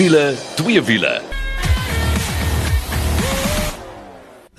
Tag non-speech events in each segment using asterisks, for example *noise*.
wiele, twee wiele.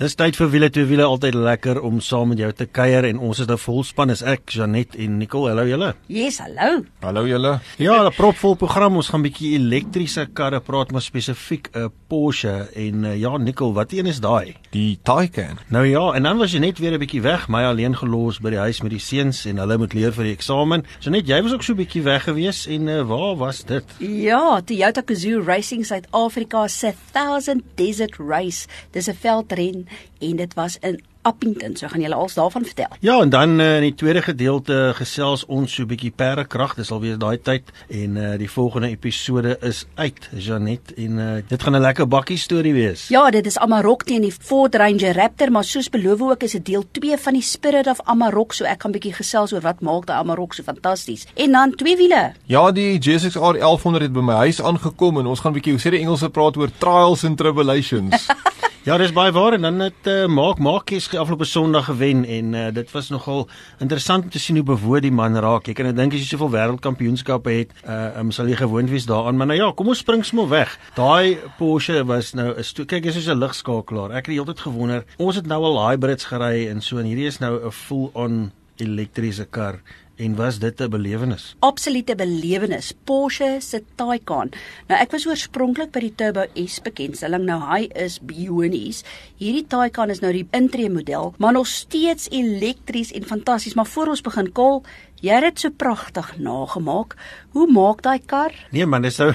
Dis tyd vir wiele twee wiele altyd lekker om saam met jou te kuier en ons is 'n volspan is ek Janet en Nicole. Hallo julle. Yes, hallo. Hallo julle. Ja, 'n propvol program. Ons gaan 'n bietjie elektriese karre praat, maar spesifiek 'n Porsche en uh, ja, Nicole, wat een is daai? Die Taycan. Nou ja, en dan was jy net weer 'n bietjie weg, my alleen gelos by die huis met die seuns en hulle moet leer vir die eksamen. So net jy was ook so 'n bietjie weg gewees en uh, waar was dit? Ja, Toyota Gazoo Racing Suid-Afrika se 1000 Desert Race. Dis 'n veldren en dit was in Appington. So gaan julle als daarvan vertel. Ja, en dan uh, in die tweede gedeelte gesels ons so 'n bietjie perdekrag. Dis alweer daai tyd en uh, die volgende episode is uit, Janet en uh, dit gaan 'n lekker bakkie storie wees. Ja, dit is Amarok teen die Ford Ranger Raptor, maar soos beloof ook is dit deel 2 van die Spirit of Amarok, so ek gaan bietjie gesels oor wat maak daai Amarok so fantasties. En dan twee wiele. Ja, die GSX-R 1100 het by my huis aangekom en ons gaan bietjie, hoe sê die Engelse praat oor trials and tribulations. *laughs* Ja, dis baie waar en dan het uh, maak maakies afgelope Sondag gewen en uh, dit was nogal interessant om te sien hoe bewoed die man raak. Ek kan net dink as jy soveel wêreldkampioenskappe het, uh, um, sal jy gewoond wees daaraan, maar nou ja, kom ons spring sommer weg. Daai Porsche was nou 'n kyk, dis soos 'n ligskakelaar. Ek het die hele tyd gewonder, ons het nou al hybrids gery en so en hierdie is nou 'n full-on elektriese kar en was dit 'n belewenis? Absolute belewenis. Porsche se Taycan. Nou ek was oorspronklik by die Turbo S bekendstelling. Nou hy is bionies. Hierdie Taycan is nou die intree model, maar nog steeds elektries en fantasties. Maar voor ons begin kol, jy het dit so pragtig nagemaak. Hoe maak daai kar? Nee man, dis nou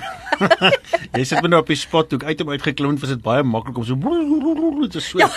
*laughs* Jy sit my nou op die spot toe uit om uitgeklim, was dit baie maklik om so *laughs* so ja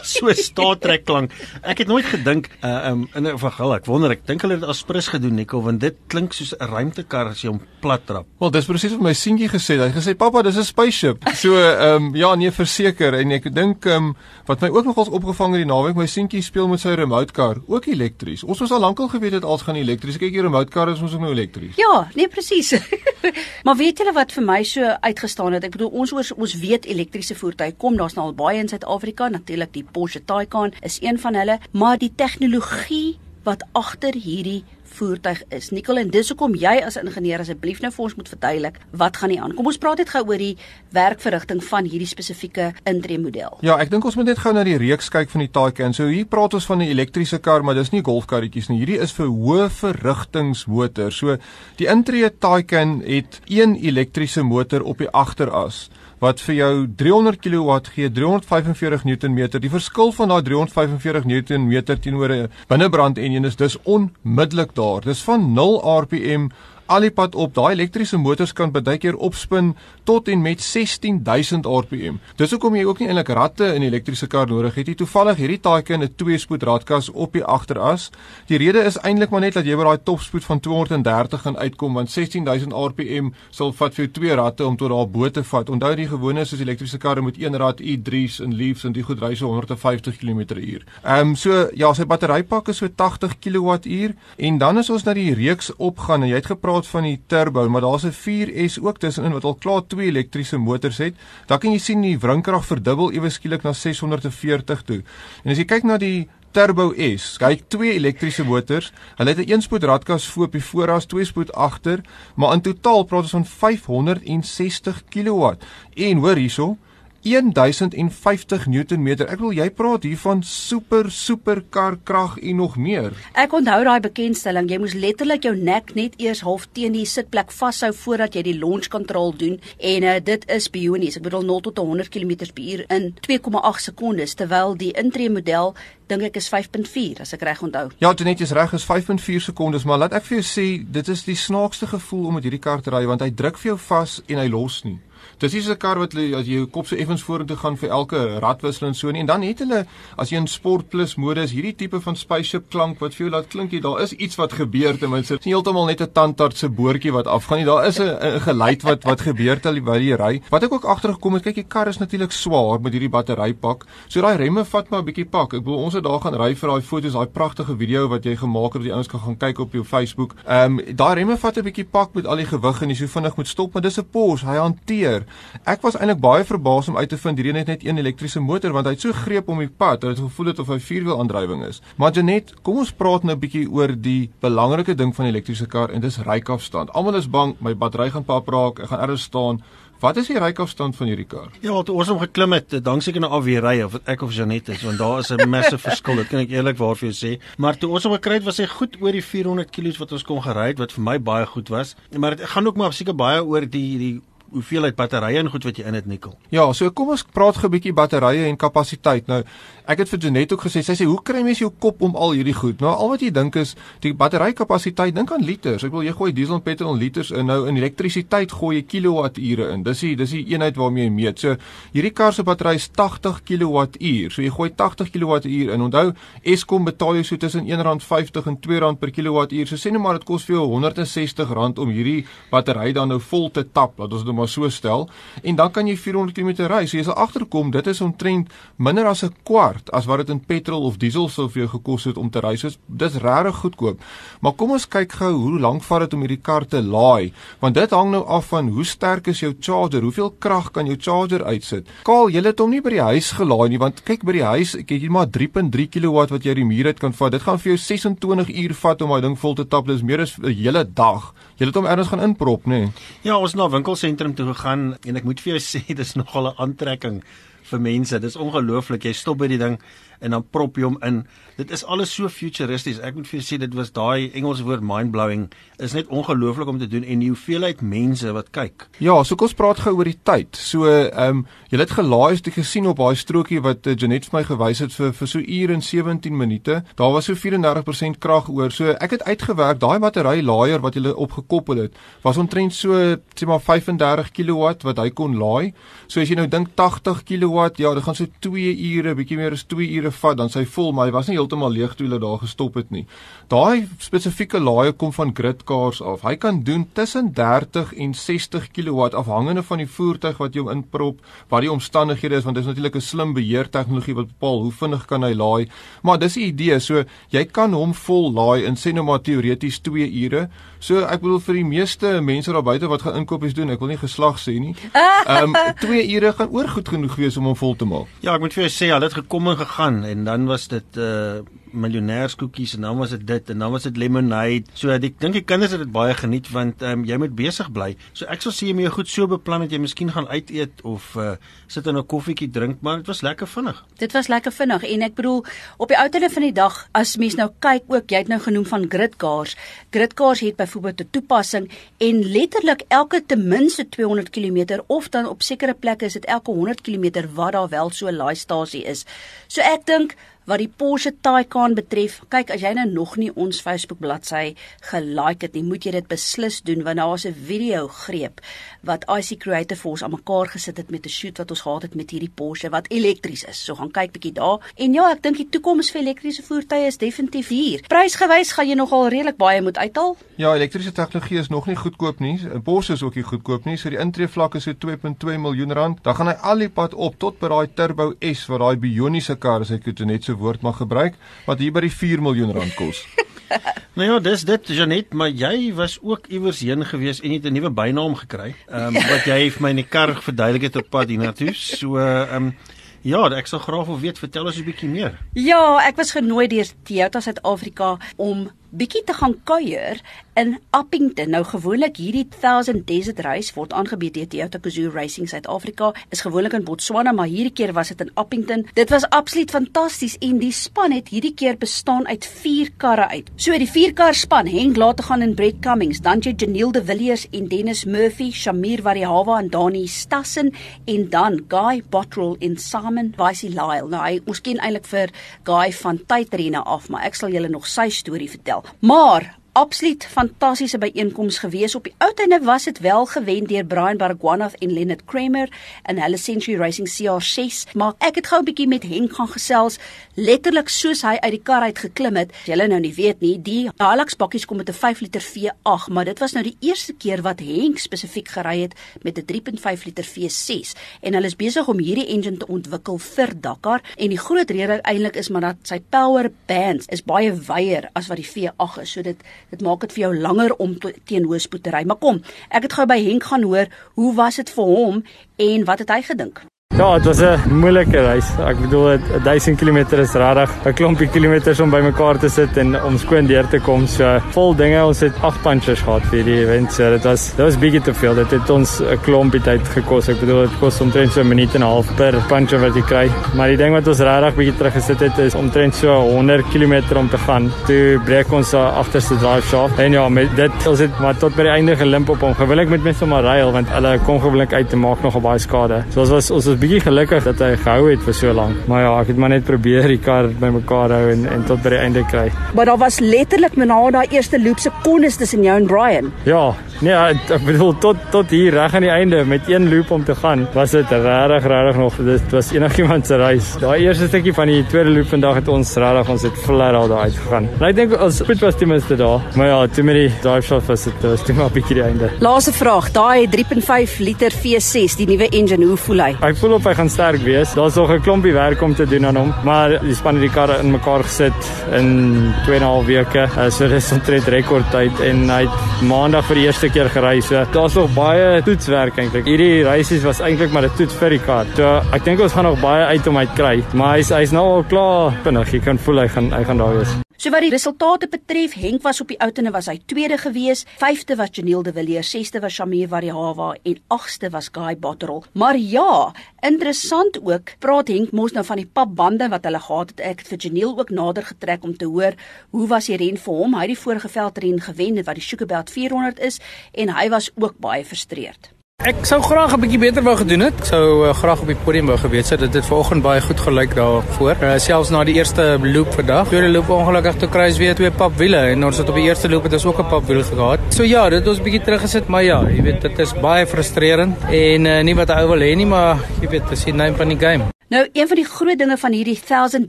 *laughs* so Star Trek klank. Ek het nooit gedink uh um in 'n vergil. Ek wonder, ek dink hulle het dit as prins gedoen, Nico, want dit klink soos 'n ruimtekar as jy hom plat trap. Wel, dis presies wat my seentjie gesê het. Hy gesê, "Pappa, dis 'n spaceship." So um ja, nee, verseker en ek dink um wat my ook nogals opgevang het die naweek, my seentjie speel met sy remote car, ook elektries. Ons was al lankal geweet dit als gaan elektries. Kyk, die remote car is ons ook nou elektries. Ja, nee presies. *laughs* maar weet julle wat vir my so uitgestaan het? Ek bedoel ons oors, ons weet elektriese voertuie kom, daar's nou al baie in Suid-Afrika, natuurlik die Porsche Taycan is een van hulle, maar die tegnologie wat agter hierdie voertuig is. Nicole, en dis hoekom jy as ingenieur asseblief nou vir ons moet verduidelik wat gaan hier aan. Kom ons praat net gou oor die werkverrigting van hierdie spesifieke intree model. Ja, ek dink ons moet net gou na die reeks kyk van die Taycan. So hier praat ons van 'n elektriese kar, maar dis nie golfkarretjies nie. Hierdie is vir hoë verrigtingsmotor. So die intree Taycan het een elektriese motor op die agteras wat vir jou 300 kW gee, 345 Nm. Die verskil van daai 345 Nm teenoor 'n binnebrand enjin is dis onmiddellik daar. Dis van 0 rpm al die pad op. Daai elektriese motors kan baie keer opspin tot en met 16000 rpm. Dis hoekom jy ook nie eintlik ratte in 'n elektriese kar nodig het nie. Toevallig hierdie Taycan 'n twee-spoed radkas op die agteras. Die rede is eintlik maar net dat jy by daai topspoed van 230 gaan uitkom want 16000 rpm sal vat vir jou twee ratte om tot daar bo te vat. Onthou die gewone soos elektriese karre met een rad i3s en Leafs en die goed ry so 150 km/h. Ehm um, so ja, sy batterypak is so 80 kWh en dan as ons na die reeks opgaan en jy het gepraat praat van die turbo, maar daar's 'n 4S ook tussenin wat al klaar twee elektriese motors het. Dan kan jy sien die wringkrag verdubbel ewe skielik na 640 toe. En as jy kyk na die Turbo S, hy het twee elektriese motors. Hulle het 'n een-spoed radkas voor op die vooras, twee-spoed agter, maar in totaal praat ons van 560 kW. En hoor hierso, 1050 Newtonmeter. Ek wil jy praat hier van super super kar krag en nog meer. Ek onthou daai bekendstelling, jy moes letterlik jou nek net eers half teen die sitplek vashou voordat jy die launch control doen en uh, dit is bionies. Ek bedoel 0 tot 100 km/h in 2,8 sekondes terwyl die intree model dink ek is 5.4 as ek reg onthou. Ja, dit net is reg is 5.4 sekondes, maar laat ek vir jou sê, dit is die snaakste gevoel om met hierdie kar te ry want hy druk vir jou vas en hy los nie. Dis nie so 'n kar wat as jy jou kop so effens vorentoe gaan vir elke radwissel en so nie. En dan het hulle as jy in sport plus modus hierdie tipe van spaceship klank wat vir jou laat klink jy daar is iets wat gebeur ten minste. Dit is heeltemal net 'n tandarts se boortjie wat afgaan nie. Daar is 'n geluid wat wat gebeur terwyl jy ry. Wat ek ook agtergekom het, kyk die kar is natuurlik swaar met hierdie batterypak. So daai remme vat maar 'n bietjie pak. Ek bedoel ons het daar gaan ry vir daai foto's, daai pragtige video wat jy gemaak het wat die ouens kan gaan kyk op jou Facebook. Ehm um, daai remme vat 'n bietjie pak met al die gewig en jy so vinnig moet stop, maar dis 'n Porsche. Hy hanteer. Ek was eintlik baie verbaas om uit te vind hierdie net net een elektriese motor want hy het so greep om die pad dat dit gevoel het of hy vierwiel aandrywing is. Maar Janet, kom ons praat nou 'n bietjie oor die belangrike ding van 'n elektriese kar en dis rykafstand. Almal is bang my battery gaan pap raak, ek gaan ergens staan. Wat is die rykafstand van hierdie kar? Ja, wat ons hom geklim het, dank seker na afweerry of ek of Janet is, want daar is 'n *laughs* massive verskil, dit kan ek eerlikwaar vir jou sê. Maar toe ons hom gekry het, was hy goed oor die 400 km wat ons kon gery het, wat vir my baie goed was. Maar dit gaan ook maar seker baie oor die die hoeveelheid batterye en goed wat jy in het nikkel. Ja, so kom ons praat gou 'n bietjie batterye en kapasiteit. Nou, ek het vir Janet ook gesê, sy sê, "Hoe kry mens jou kop om al hierdie goed?" Nou, al wat jy dink is die batterykapasiteit, dink aan liters. Ek wil jy gooi diesel en petrol liters in. Nou in elektrisiteit gooi jy kilowatture in. Dis die dis die eenheid waarmee jy meet. So, hierdie kar se battery is 80 kilowattuur. So jy gooi 80 kilowattuur in. Onthou, Eskom betaal jou so tussen R1.50 en R2 per kilowattuur. So sê net maar dit kos vir jou R160 om hierdie battery dan nou vol te tap. Laat ons dit maar so stel en dan kan jy 400 km ry. So jy sal agterkom dit is omtrent minder as 'n kwart as wat dit in petrol of diesel sou vir jou gekos het om te ry. So dis regtig goedkoop. Maar kom ons kyk gou hoe lank vat dit om hierdie kar te laai, want dit hang nou af van hoe sterk is jou charger, hoeveel krag kan jou charger uitsit. Kaal, jy het hom nie by die huis gelaai nie, want kyk by die huis, ek het hier maar 3.3 kW wat jy uit die muur uit kan vat. Dit gaan vir jou 26 uur vat om daai ding vol te tap. Dis meer as 'n hele dag. Jy het hom ergens gaan inprop, nê? Nee? Ja, ons na winkelsentrum toe gegaan en ek moet vir jou *laughs* sê dis nogal 'n aantrekking vir mense. Dis ongelooflik. Jy stop by die ding en dan prop jy hom in. Dit is alles so futuristies. Ek moet vir jou sê dit was daai Engelse woord mind-blowing is net ongelooflik om te doen en die hoeveelheid mense wat kyk. Ja, so kom ons praat gou oor die tyd. So ehm um, jy het gelaai het gesien op daai strokie wat uh, Janet vir my gewys het vir vir so uur en 17 minute. Daar was so 34% krag oor. So ek het uitgewerk daai battery laaier wat jy opgekoppel het was omtrent so sê maar 35 kW wat hy kon laai. So as jy nou dink 80 kW, ja, dit gaan so 2 ure, bietjie meer as 2 ure vat dan sy vol, maar hy was nie heeltemal leeg toe hulle daar gestop het nie. Daai spesifieke laaier kom van gridcars af. Hy kan doen tussen 30 en 60 kW afhangende van die voertuig wat jy inprop, wat die omstandighede is want dit is natuurlik 'n slim beheer tegnologie wat bepaal hoe vinnig kan hy laai. Maar dis die idee, so jy kan hom vol laai in sê nou maar teoreties 2 ure. So ek bedoel vir die meeste mense daar buite wat gaan inkopies doen, ek wil nie geslag sê nie. *laughs* Ehm um, 2 ure gaan oor goed genoeg wees om hom vol te maak. Ja, ek moet vir jou sê, al het gekom en gegaan en dan was dit uh miljonairskoekies en dan was dit dit en dan was dit lemonade. So ek dink die kinders het dit baie geniet want um, jy moet besig bly. So ek sal sê jy moet jou goed so beplan dat jy miskien gaan uit eet of uh sit in 'n koffietjie drink, maar dit was lekker vinnig. Dit was lekker vinnig en ek bedoel op die ouende van die dag as mens nou kyk ook, jy het nou genoem van gridcars. Gridcars het byvoorbeeld 'n toepassing en letterlik elke ten minste 200 km of dan op sekere plekke is dit elke 100 km wat daar wel so 'n laaistasie is. So ek dink wat die Porsche Taycan betref, kyk as jy nou nog nie ons Facebook bladsy gelike het nie, moet jy dit beslis doen want daar was 'n video greep wat IC Creative Force aan mekaar gesit het met 'n shoot wat ons gehad het met hierdie Porsche wat elektries is. So gaan kyk bietjie daar. En ja, ek dink die toekoms vir elektriese voertuie is definitief hier. Prysgewys gaan jy nogal redelik baie moet uithaal. Ja, elektriese tegnologie is nog nie goedkoop nie. Porsche is ook nie goedkoop nie. So die intreevlak is so 2.2 miljoen rand. Dan gaan hy al die pad op tot by daai Turbo S wat daai bioniese kar is, ek het net so woord mag gebruik wat hier by die 4 miljoen rand kos. *laughs* nou ja, dis dit Janet, maar jy was ook iewers heen gewees en het 'n nuwe bynaam gekry. Ehm um, wat jy vir my in die kar verduidelik het op pad hiernatoe. So ehm um, Ja, ek sal graag wil weet, vertel ons 'n bietjie meer. Ja, ek was genooi deur Toyota Suid-Afrika om bietjie te gaan kuier in Appington. Nou gewoonlik hierdie 1000 Desert Race word aangebied deur Toyota Gazoo Racing Suid-Afrika. Is gewoonlik in Botswana, maar hierdie keer was dit in Appington. Dit was absoluut fantasties en die span het hierdie keer bestaan uit 4 karre uit. So die 4 kar span, Henk Lategan en Brett Cummings, dan jy Janiel de Villiers en Dennis Murphy, Shamir Varihawa en Dani Stassen en dan Guy Bottrell en Simon Lyle. Nou hy ons ken eintlik vir Guy van tydrenne af, maar ek sal julle nog sy storie vertel. Maar absoluut fantastiese byeenkoms gewees. Op die tye was dit wel gewen deur Brian Baragwanath en Leonard Kramer in hulle Century Racing CR6, maar ek het gou 'n bietjie met Henk gaan gesels, letterlik soos hy uit die kar uit geklim het. Julle nou nie weet nie, die Hilux bakkies kom met 'n 5 liter V8, maar dit was nou die eerste keer wat Henk spesifiek gery het met 'n 3.5 liter V6 en hulle is besig om hierdie engine te ontwikkel vir Dakar en die groot rede eintlik is maar dat sy power bands is baie wyer as wat die V8 is, so dit Dit maak dit vir jou langer om teen hoë spoed te ry. Maar kom, ek het gou by Henk gaan hoor, hoe was dit vir hom en wat het hy gedink? Ja, dit was 'n moeilike reis. Ek bedoel 1000 km is regtig 'n klompie kilometers om bymekaar te sit en om skoon deur te kom. So vol dinge. Ons het 8 punches gehad vir die event. So dit was dit was bietjie te veel. Dit het ons 'n klompie tyd gekos. Ek bedoel dit kos omtrent so 'n minuut en 'n half per punch wat jy kry. Maar die ding wat ons regtig bietjie teruggesit het is omtrent so 100 km om te gaan. Toe breek ons die agterste drive shaft. En ja, met dit ons het maar tot by die einde gelimp op hom. Gewoonlik met mense maar ry want hulle kom gewoonlik uit te maak nog baie skade. So ons was ons was bietjie gelukkig dat hy gehou het vir so lank. Maar ja, ek het maar net probeer die kar bymekaar hou en en tot by die einde kry. Maar daar was letterlik na daai eerste loop se kondes tussen jou en Brian. Ja, nee, ek bedoel tot tot hier reg aan die einde met een loop om te gaan, was dit regtig regtig nog dit was enigiemand se reis. Daai eerste stukkie van die tweede loop vandag het ons regtig ons het flat al daar uitgegaan. En ek dink ons spoed was ten minste daar. Maar ja, toe met die drive shaft was dit was toe maar 'n bietjie die einde. Laaste vraag, daai 3.5 liter V6, die nuwe engine, hoe voel hy? Ek voel op hy gaan sterk wees. Daar's nog 'n klompie werk om te doen aan hom, maar die span het die karre in mekaar gesit in 2 en 'n half weke. Uh, so dis omtrent rekordtyd en hy het maandag vir die eerste keer gery. So daar's nog baie toetswerk eintlik. Hierdie reisies was eintlik maar 'n toets vir die kar. So ek dink ons gaan nog baie uit om uit kry, maar hy's hy's nou al klaar vinnig. Jy kan voel hy gaan hy gaan daar wees. So wat die resultate betref, Henk was op die outene was hy tweede gewees, vyfde was Janiel de Villiers, sesde was Shamir Variawa en agste was Guy Botterol. Maar ja, interessant ook, praat Henk mos nou van die papbande wat hulle gehad het. Ek het vir Janiel ook nader getrek om te hoor hoe was die ren vir hom. Hy het die vorige veldren gewen wat die Sugarbelt 400 is en hy was ook baie frustreerd. Ek sou graag 'n bietjie beter wou gedoen het. Sou uh, graag op die podium wou gewees het. Dit het vanoggend baie goed gelyk daarvoor. Uh, selfs na die eerste loop vandag. Tweede loop ongelukkig toe kry ons weer twee papwiele en ons het op die eerste loop het ons ook 'n papwiel gehad. So ja, dit het ons bietjie teruggesit, maar ja, jy weet dit is baie frustrerend en uh, nie wat ou wil hê nie, maar jy weet, dit is die name van die game. Nou, een van die groot dinge van hierdie 1000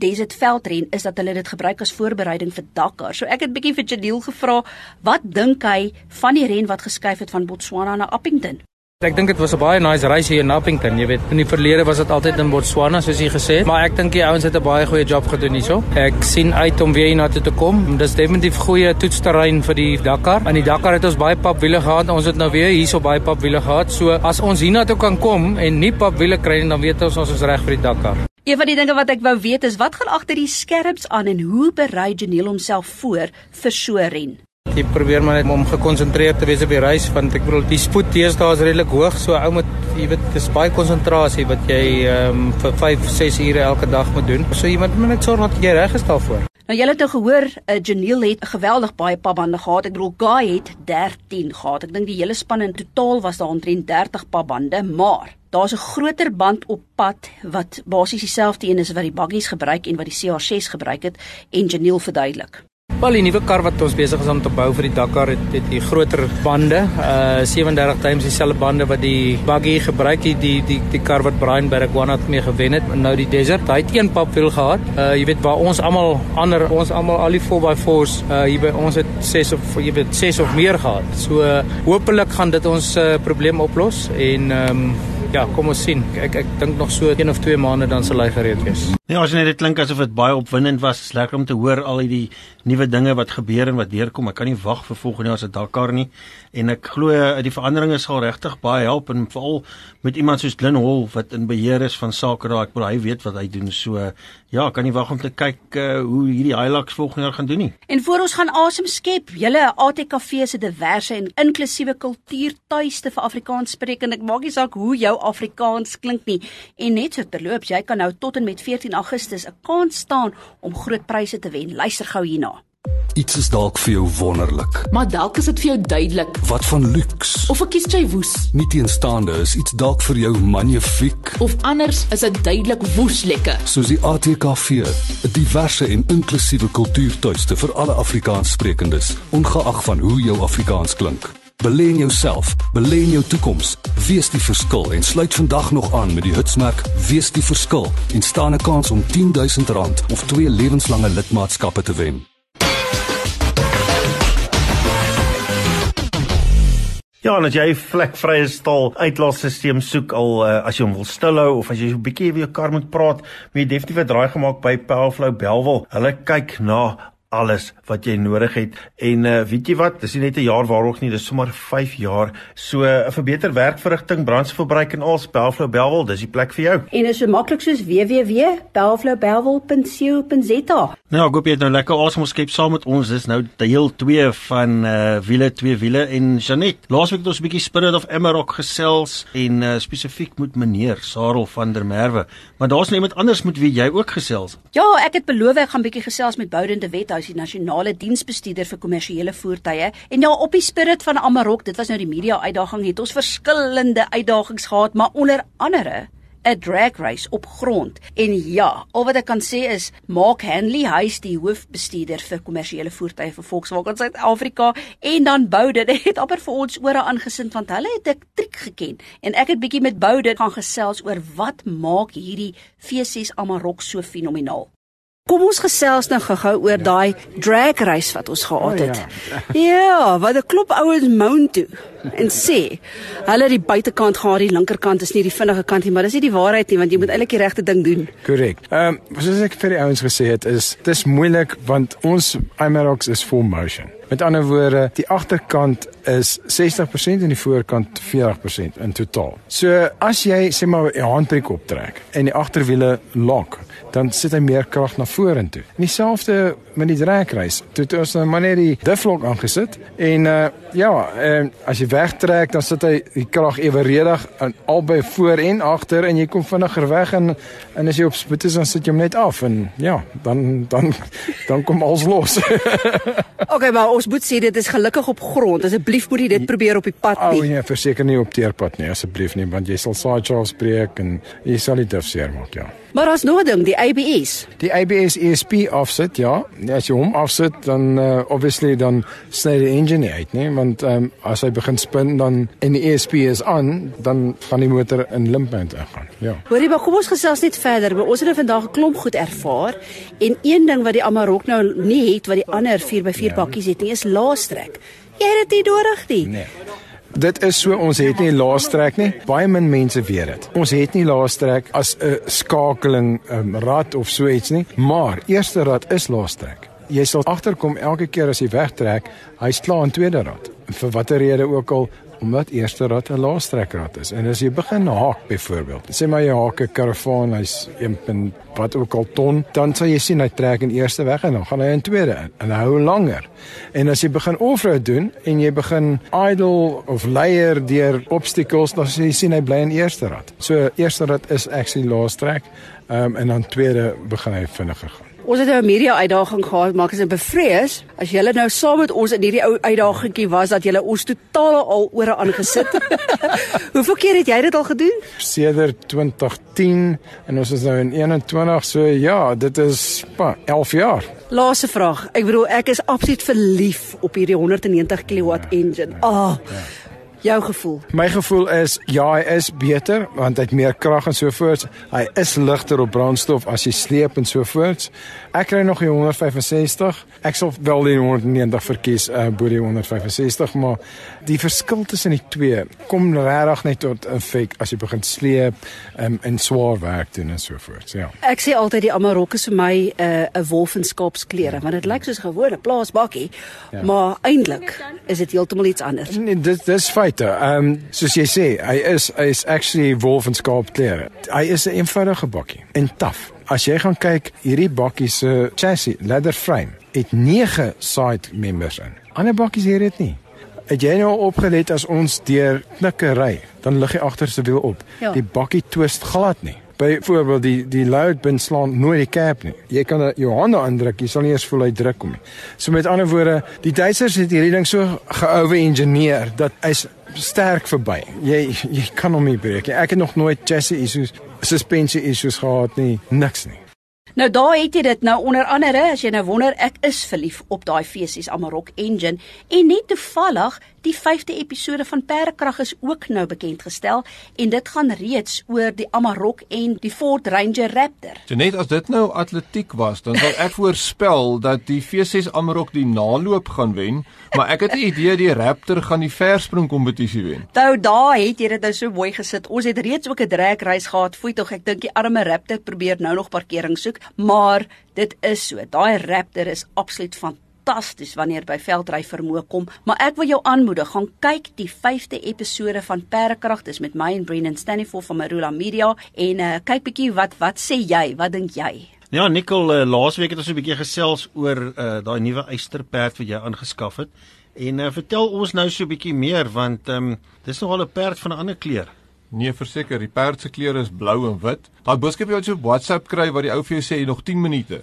Desert veldren is dat hulle dit gebruik as voorbereiding vir Dakar. So ek het bietjie vir Jadil gevra, wat dink hy van die ren wat geskuif het van Botswana na Appington? Ek dink dit was 'n baie nice reis hier in Appington. Jy weet, in die verlede was dit altyd in Botswana soos jy gesê het, maar ek dink die ouens het 'n baie goeie job gedoen hierso. Ek sien uit om weer hiernatoe te kom. Dis definitief goeie toetsterrein vir die Dakar. In die Dakar het ons baie papwiele gehad. Ons het nou weer hierso baie papwiele gehad. So as ons hiernatoe kan kom en nie papwiele kry nie, dan weet ons ons is reg vir die Dakar. Een van die dinge wat ek wou weet is wat gaan agter die skerps aan en hoe berei Janelle homself voor vir so 'n ren? Ek probeer maar net om gekonsentreerd te wees op die reis want ek bedoel die spoed teenoor is redelik hoog so ou moet jy weet dis baie konsentrasie wat jy um, vir 5 6 ure elke dag moet doen. So jy moet net sorg dat jy reg is daarvoor. Nou julle het nou gehoor, uh, Janelle het geweldig baie papbande gehad. Ek bedoel Guy het 13 gehad. Ek dink die hele span in totaal was daar omtrent 30 papbande, maar daar's 'n groter band op pad wat basies dieselfde een is wat die buggies gebruik en wat die CR6 gebruik het en Janelle verduidelik. Wel, die nuwe kar wat ons besig is om te bou vir die Dakar het, het die groter bande, uh 37 times dieselfde bande wat die buggy gebruik het, die die die kar wat Brian Bergwanat mee gewen het. Nou die Desert, hy het een papwiel gehad. Uh jy weet waar ons almal ander ons almal al die 4x4s uh hier by ons het 6 of jy weet 6 of meer gehad. So uh, hopelik gaan dit ons uh, probleem oplos en ehm um, Ja, kom ons sien. Ek ek dink nog so 1 of 2 maande dan sal hy gereed wees. Ja, as jy net dit klink asof dit baie opwindend was. Dis lekker om te hoor al hierdie nuwe dinge wat gebeur en wat deurkom. Ek kan nie wag vir volgende jaar se Dakar nie. En ek glo die veranderinge sal regtig baie help en veral met iemand soos Glen Hall wat in beheer is van sake daar. Ek bedoel hy weet wat hy doen. So ja, kan nie wag om te kyk uh, hoe hierdie Hilux volgende jaar gaan doen nie. En voor ons gaan asem skep, julle ATKV se diverse en inklusiewe kultuurtuiste vir Afrikaans spreek en ek maak nie saak hoe jou Afrikaans klink nie. En net so terloops, jy kan nou tot en met 14 Augustus 'n kans staan om groot pryse te wen. Luister gou hierna. Iets is dalk vir jou wonderlik. Maar dalk is dit vir jou duidelik. Wat van luks? Of ek kies jy woes. Nie teenstaande is iets dalk vir jou magnifiek. Of anders is dit duidelik woes lekker. Soos die ATKV, 'n diverse en inklusiewe kultuurtuiste vir alle Afrikaanssprekendes, ongeag van hoe jou Afrikaans klink. Belê in jouself, belê in jou toekoms. Wees die verskil en sluit vandag nog aan met die hitsmerk Wees die verskil en staan 'n kans om R10000 of twee lewenslange lidmaatskappe te wen. Ja, en as jy 'n vlekvrye stal uitlaatstelsel soek al uh, as jy hom wil stilhou of as jy 'n bietjie weer jou kar moet praat, moet jy definitief 'n draai gemaak by Powerflow Belwel. Hulle kyk na alles wat jy nodig het. En uh, weet jy wat, dis nie net 'n jaar waarog nie, dis sommer 5 jaar. So 'n uh, vir beter werkverrigting, brandstofverbruik en als Bellflow Bellville, dis die plek vir jou. En is so maklik soos www.bellflowbellville.co.za. Nou, ek hoop jy het nou lekker asem geskep saam met ons. Dis nou deel 2 van uh wiele twee wiele en Janet. Laasweek het ons 'n bietjie Spirit of Amarok gesels en uh spesifiek met meneer Sarel van der Merwe. Maar daar's nou iemand anders met wie jy ook gesels. Ja, ek het beloof ek gaan bietjie gesels met Bouden de Wethuis, die nasionale diensbestuurder vir kommersiële voertuie. En ja, op die Spirit van Amarok, dit was nou die media uitdaging, het ons verskillende uitdagings gehad, maar onder andere 'n drag race op grond. En ja, al wat ek kan sê is Mark Hanley, hy is die hoofbestuurder vir kommersiële voertuie vir Volkswagen Suid-Afrika en dan Bowden *laughs* het amper vir ons ore aangesind want hulle het 'n triek geken. En ek het bietjie met Bowden gaan gesels oor wat maak hierdie V6 Amarok so fenomenaal. Kom ons gesels nou gou-gou oor ja. daai drag race wat ons gehad het. Oh, ja. *laughs* ja, wat 'n klop ouens mount toe en sê, hulle die buitekant gaan, die linkerkant is nie die vinnige kant nie, maar dis nie die waarheid nie want jy moet eintlik die regte ding doen. Korrek. Ehm um, soos ek vir die ouens gesê het, is dis moeilik want ons Amerox is full motion. Met ander woorde, die agterkant is 60% en die voorkant 40% in totaal. So as jy sê maar 'n handbrake optrek en die agterwiele lock dan sit hy meer krag na vorentoe. En dieselfde met die dragreis. Toe het ons nou maar net die difflock aangesit en uh ja, en as jy wegtrek dan sit hy die krag eweredig aan albei voor en agter en jy kom vinniger weg en en as jy op spoed is dan sit jy hom net af en ja, dan dan dan kom alles los. *laughs* okay, maar ons moet sê dit is gelukkig op grond. Asseblief moet jy dit probeer op die pad nie. O oh, nee, verseker nie op teerpad nie asseblief nie want jy sal sideshafts breek en jy sal dit afseer maak, ja. Maar as nou ding, die ABS. Die ABS ESP offset, ja. As jy hom offset, dan uh, obviously dan sny die engine uit, né? Want um, as hy begin spin dan en die ESP is aan, dan gaan die motor in limp mode ingaan. Ja. Hoorie, maar kom ons gesels net verder. Ons het nou vandag 'n klomp goed ervaar en een ding wat die Amarok nou nie het wat die ander 4x4 ja. bakkies het nie, is laastrek. Jy het dit nie nodig nie. Nee. Dit is so ons het nie laastrek nie. Baie min mense weet dit. Ons het nie laastrek as 'n skakeling um, rad of so iets nie, maar eerste rad is laastrek. Jy sal agterkom elke keer as jy wegtrek, hy's klaar in tweede rad. Vir watter rede ook al, omdat eerste rad 'n laastrekrad is. En as jy begin haak byvoorbeeld, sê maar jy haak 'n karavaan, hy's 1. wat ook al ton, dan sal jy sien hy trek in eerste weg en dan gaan hy in tweede in en hou langer. En as jy begin offroad doen en jy begin idle of layer deur obstacles, dan sê jy sien hy bly in eerste rad. So eerste rad is actually laastrek. Ehm um, en dan tweede begin hy vinniger gaan. Ons het nou 'n media uitdaging gehad, maar ek is bevrees as julle nou saam met ons in hierdie ou uitdagingkie was dat julle ons totaal al ore aangesit. *laughs* Hoeveel keer het jy dit al gedoen? Sedert 2010 en ons is nou in 21, so ja, dit is pa 11 jaar. Laaste vraag. Ek bedoel ek is absoluut verlief op hierdie 190 kW engine. Ah. Oh, ja jou gevoel? My gevoel is ja, hy is beter want hy het meer krag en so voort. Hy is ligter op brandstof as jy sleep en so voort. Ek kry nog die 165. Ek sal wel die 190 verkies uh, bo die 165, maar die verskil tussen die twee kom regtig net tot 'n effek as jy begin sleep um, en swaar werk doen en so voort. Ja. Ek sê altyd die Amarok is vir my 'n uh, 'n wolfenskapsklere want dit lyk soos 'n gewone plaasbakkie, ja. maar eintlik is dit heeltemal iets anders. Nee, dit dis feit feite. Ehm um, soos jy sê, hy is hy is actually wolf en skaap klere. Hy is 'n eenvoudige bakkie en taaf. As jy gaan kyk, hierdie bakkie se chassis, leather frame, het 9 side members in. Ander bakkies het dit nie. Het jy nou opgelet as ons deur knikke ry, dan lig hy agterste wiel op. Ja. Die bakkie twist glad nie. Byvoorbeeld die die load bin slaan nooit die cap nie. Jy kan jou hande aandruk, jy sal nie eens voel hy druk kom nie. So met ander woorde, die Duitsers het hierdie ding so geouwe engineer dat hy's sterk verby. Jy jy kan hom nie breek nie. Ek het nog nooit chassis issues, suspensie issues gehad nie, niks nie. Nou daar het jy dit nou onder andere as jy nou wonder ek is verlief op daai feesies Amarok engine en net toevallig die 5de episode van Perdekrag is ook nou bekend gestel en dit gaan reeds oor die Amarok en die Ford Ranger Raptor. So net as dit nou atletiek was, dan sal ek voorspel dat die V6 Amarok die naloop gaan wen, maar ek het 'n idee die Raptor gaan die verspring kompetisie wen. Nou daar het jy dit nou so mooi gesit. Ons het reeds ook 'n drag race gehad. Fooi tog, ek dink die arme Raptor probeer nou nog parkering soek maar dit is so. Daai Raptor is absoluut fantasties wanneer by veldry vermoë kom, maar ek wil jou aanmoedig, gaan kyk die 5de episode van Perdekrag, dis met my en Brendan Stanifor van Marula Media en uh, kyk bietjie wat wat sê jy? Wat dink jy? Ja, Nicole, uh, laasweek het ons 'n bietjie gesels oor uh, daai nuwe eysterperd wat jy aangeskaf het. En uh, vertel ons nou so 'n bietjie meer want ehm um, dis nogal 'n perd van 'n ander kleur. Nee, verseker, die perd se kleure is blou en wit. Daai boodskap jy op WhatsApp kry wat die ou vir jou sê nog 10 minute.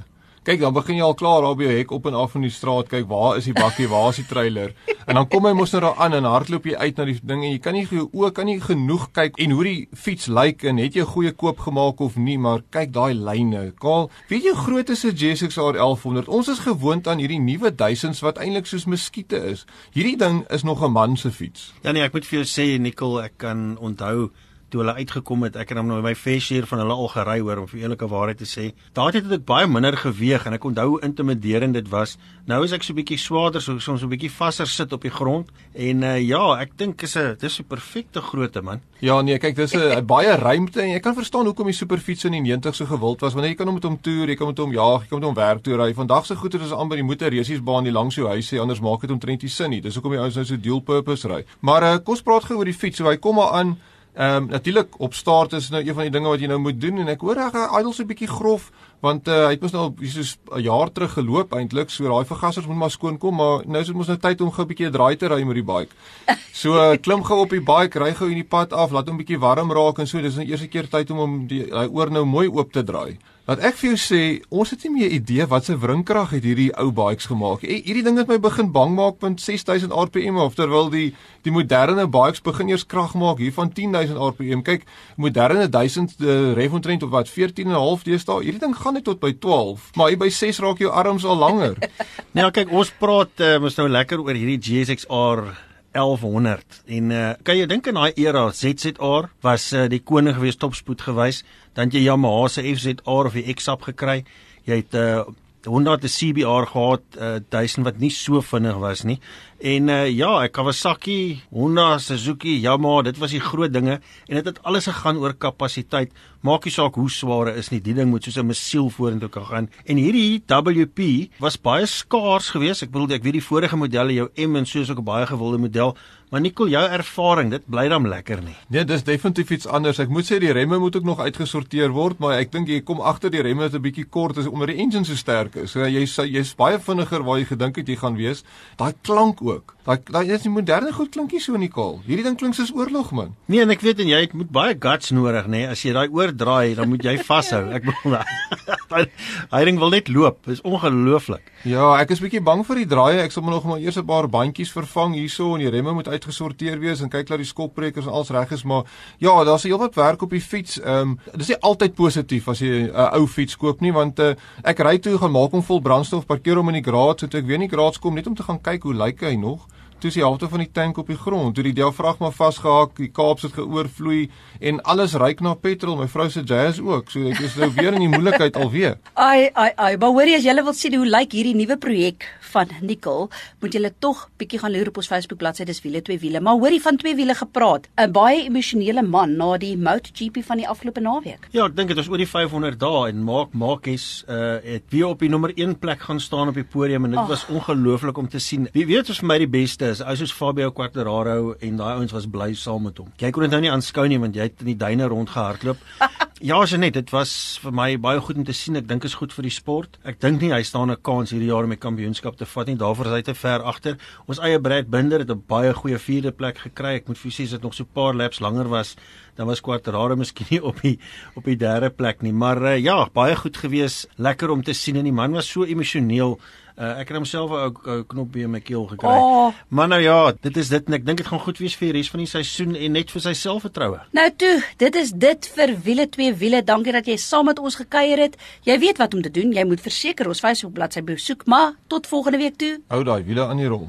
Kyk, dan begin jy al klaar daar by jou hek op en af in die straat kyk, waar is die bakkie, waar is die trailer? En dan kom hy mos nou daar aan en hardloop jy uit na die ding en jy kan nie jou oë kan nie genoeg kyk en hoe die fiets lyk en het jy 'n goeie koop gemaak of nie, maar kyk daai lyne. Kaal, weet jy groot is 'n GSX R 1100? Ons is gewoond aan hierdie nuwe duisends wat eintlik soos muskiete is. Hierdie ding is nog 'n man se fiets. Ja nee, ek moet vir jou sê Nicole, ek kan onthou toe hulle uitgekom het, ek het hom nou my facier van hulle al gery hoor om vir eerlike waarheid te sê. Daar het dit baie minder geweeg en ek onthou hoe intimiderend dit was. Nou is ek so bietjie swaarder, so soms so 'n bietjie vaser sit op die grond en uh, ja, ek dink is 'n dis 'n perfekte grootte man. Ja nee, kyk dis 'n baie ruimte en jy kan verstaan hoekom die superfiets in die 90 so gewild was want jy kan hom met hom toer, jy kan met hom jaag, jy kan met hom werk toe ry. Vandag se goeder is amper die motorresiesbaan die langs jou huis sê anders maak dit omtrent nie sin nie. Dis hoekom die ouens nou so dual purpose ry. Maar uh, kom ons praat gou oor die fiets. So hy kom maar aan Ehm um, natuurlik op start is nou een van die dinge wat jy nou moet doen en ek hoor hy idle so 'n bietjie grof want uh, hy het mos nou soos 'n jaar terug geloop eintlik so daai vergassers moet maar skoon kom maar nou is dit mos nou tyd om gou 'n bietjie 'n draai te ry met die bike. *laughs* So uh, klim gou op die bike, ry gou in die pad af, laat hom bietjie warm raak en so dis nou eerste keer tyd om hom die hy oor nou mooi oop te draai. Wat ek vir jou sê, ons het nie meer idee wat se wringkrag het hierdie ou bikes gemaak. E, hierdie ding het my begin bang maak met 6000 rpm of terwyl die die moderne bikes begin eers krag maak hier van 10000 rpm. Kyk, moderne 1000 uh, rev omtrent op wat 14 en 'n half deesdae. Hierdie ding gaan net tot by 12, maar hier by 6 raak jou arms al langer. ja, *laughs* kyk, ons praat uh, mos nou lekker oor hierdie GSX-R 1100 en uh, kan jy dink in daai era ZZR was uh, die koning gewees topspoed gewys dan jy Yamaha se FZR of die X-Sap gekry. Jy het uh, Honda het 'n CBR gehad uh, 1000 wat nie so vinnig was nie en uh, ja Kawasaki Honda Suzuki Yamaha dit was die groot dinge en dit het, het alles gegaan oor kapasiteit maak nie saak hoe swaar is nie die ding moet soos 'n missiel vorentoe kan gaan en hierdie WP was baie skaars geweest ek bedoel ek weet die vorige modelle jou M en soos ook 'n baie gewilde model Maar Nicole, jou ervaring, dit bly dan lekker nie. Nee, dis definitief iets anders. Ek moet sê die remme moet ook nog uitgesorteer word, maar ek dink jy kom agter die remme is 'n bietjie kort as omdat die engine so sterk is. So jy jy's baie vinniger waar jy gedink het jy gaan wees. Daai klank ook. Daai daai is die moderne goed klinkie so Nicole. Hierdie ding klink soos oorlog man. Nee, en ek weet en jy het moet baie guts nodig, nê. Nee. As jy daai oordraai, dan moet jy vashou. Ek bedoel *laughs* Hy ding wil net loop. Dis ongelooflik. Ja, ek is bietjie bang vir die draaie. Ek sal nog maar eers 'n paar bandjies vervang hierso en die remme moet uitgesorteer wees en kyk dat die skopbrekers als reg is, maar ja, daar's heelwat werk op die fiets. Ehm um, dis nie altyd positief as jy 'n uh, ou fiets koop nie, want uh, ek ry toe gaan maak hom vol brandstof, parkeer hom in die garage, so ek weet nie garage kom net om te gaan kyk hoe lyk hy nog toe die helfte van die tank op die grond, toe die diafragma vasgehak, die kaap het geoorvloei en alles ryk na petrol. My vrou se jazz ook. So ek is nou weer in die moeilikheid alweer. *laughs* Ai ai ai, maar hoorie as julle wil sien hoe lyk hierdie nuwe projek van Nicole, moet julle tog bietjie gaan loer op ons Facebook bladsy, dis wiele twee wiele. Maar hoorie van twee wiele gepraat. 'n Baie emosionele man na die MotoGP van die afgelope naweek. Ja, ek dink dit was oor die 500 dae en Mark Marquez uh het weer op die nommer 1 plek gaan staan op die podium en dit oh. was ongelooflik om te sien. Wie weet was vir my die beste is ou soos Fabio Quartararo en daai ouens was bly saam met hom. Jy kon dit nou nie aanskou nie want jy het in die duine rondgehardloop. *laughs* ja, Janet, dit was vir my baie goed om te sien. Ek dink is goed vir die sport. Ek dink nie hy staan 'n kans hierdie jaar om die kampioenskap te vat nie. Daarvoor is hy te ver agter. Ons eie Brad Binder het 'n baie goeie vierde plek gekry. Ek moet sê dit nog so 'n paar laps langer was dan was Quartararo miskien nie op die op die derde plek nie. Maar uh, ja, baie goed gewees. Lekker om te sien en die man was so emosioneel Uh, ek het homself ook 'n knoppie in my keel gekry. Oh. Maar nou ja, dit is dit en ek dink dit gaan goed wees vir die res van die seisoen en net vir sy selfvertroue. Nou toe, dit is dit vir wiele twee wiele. Dankie dat jy saam met ons gekuier het. Jy weet wat om te doen. Jy moet verseker ons Facebook bladsy besoek, maar tot volgende week toe. Hou daai wiele aan die rol.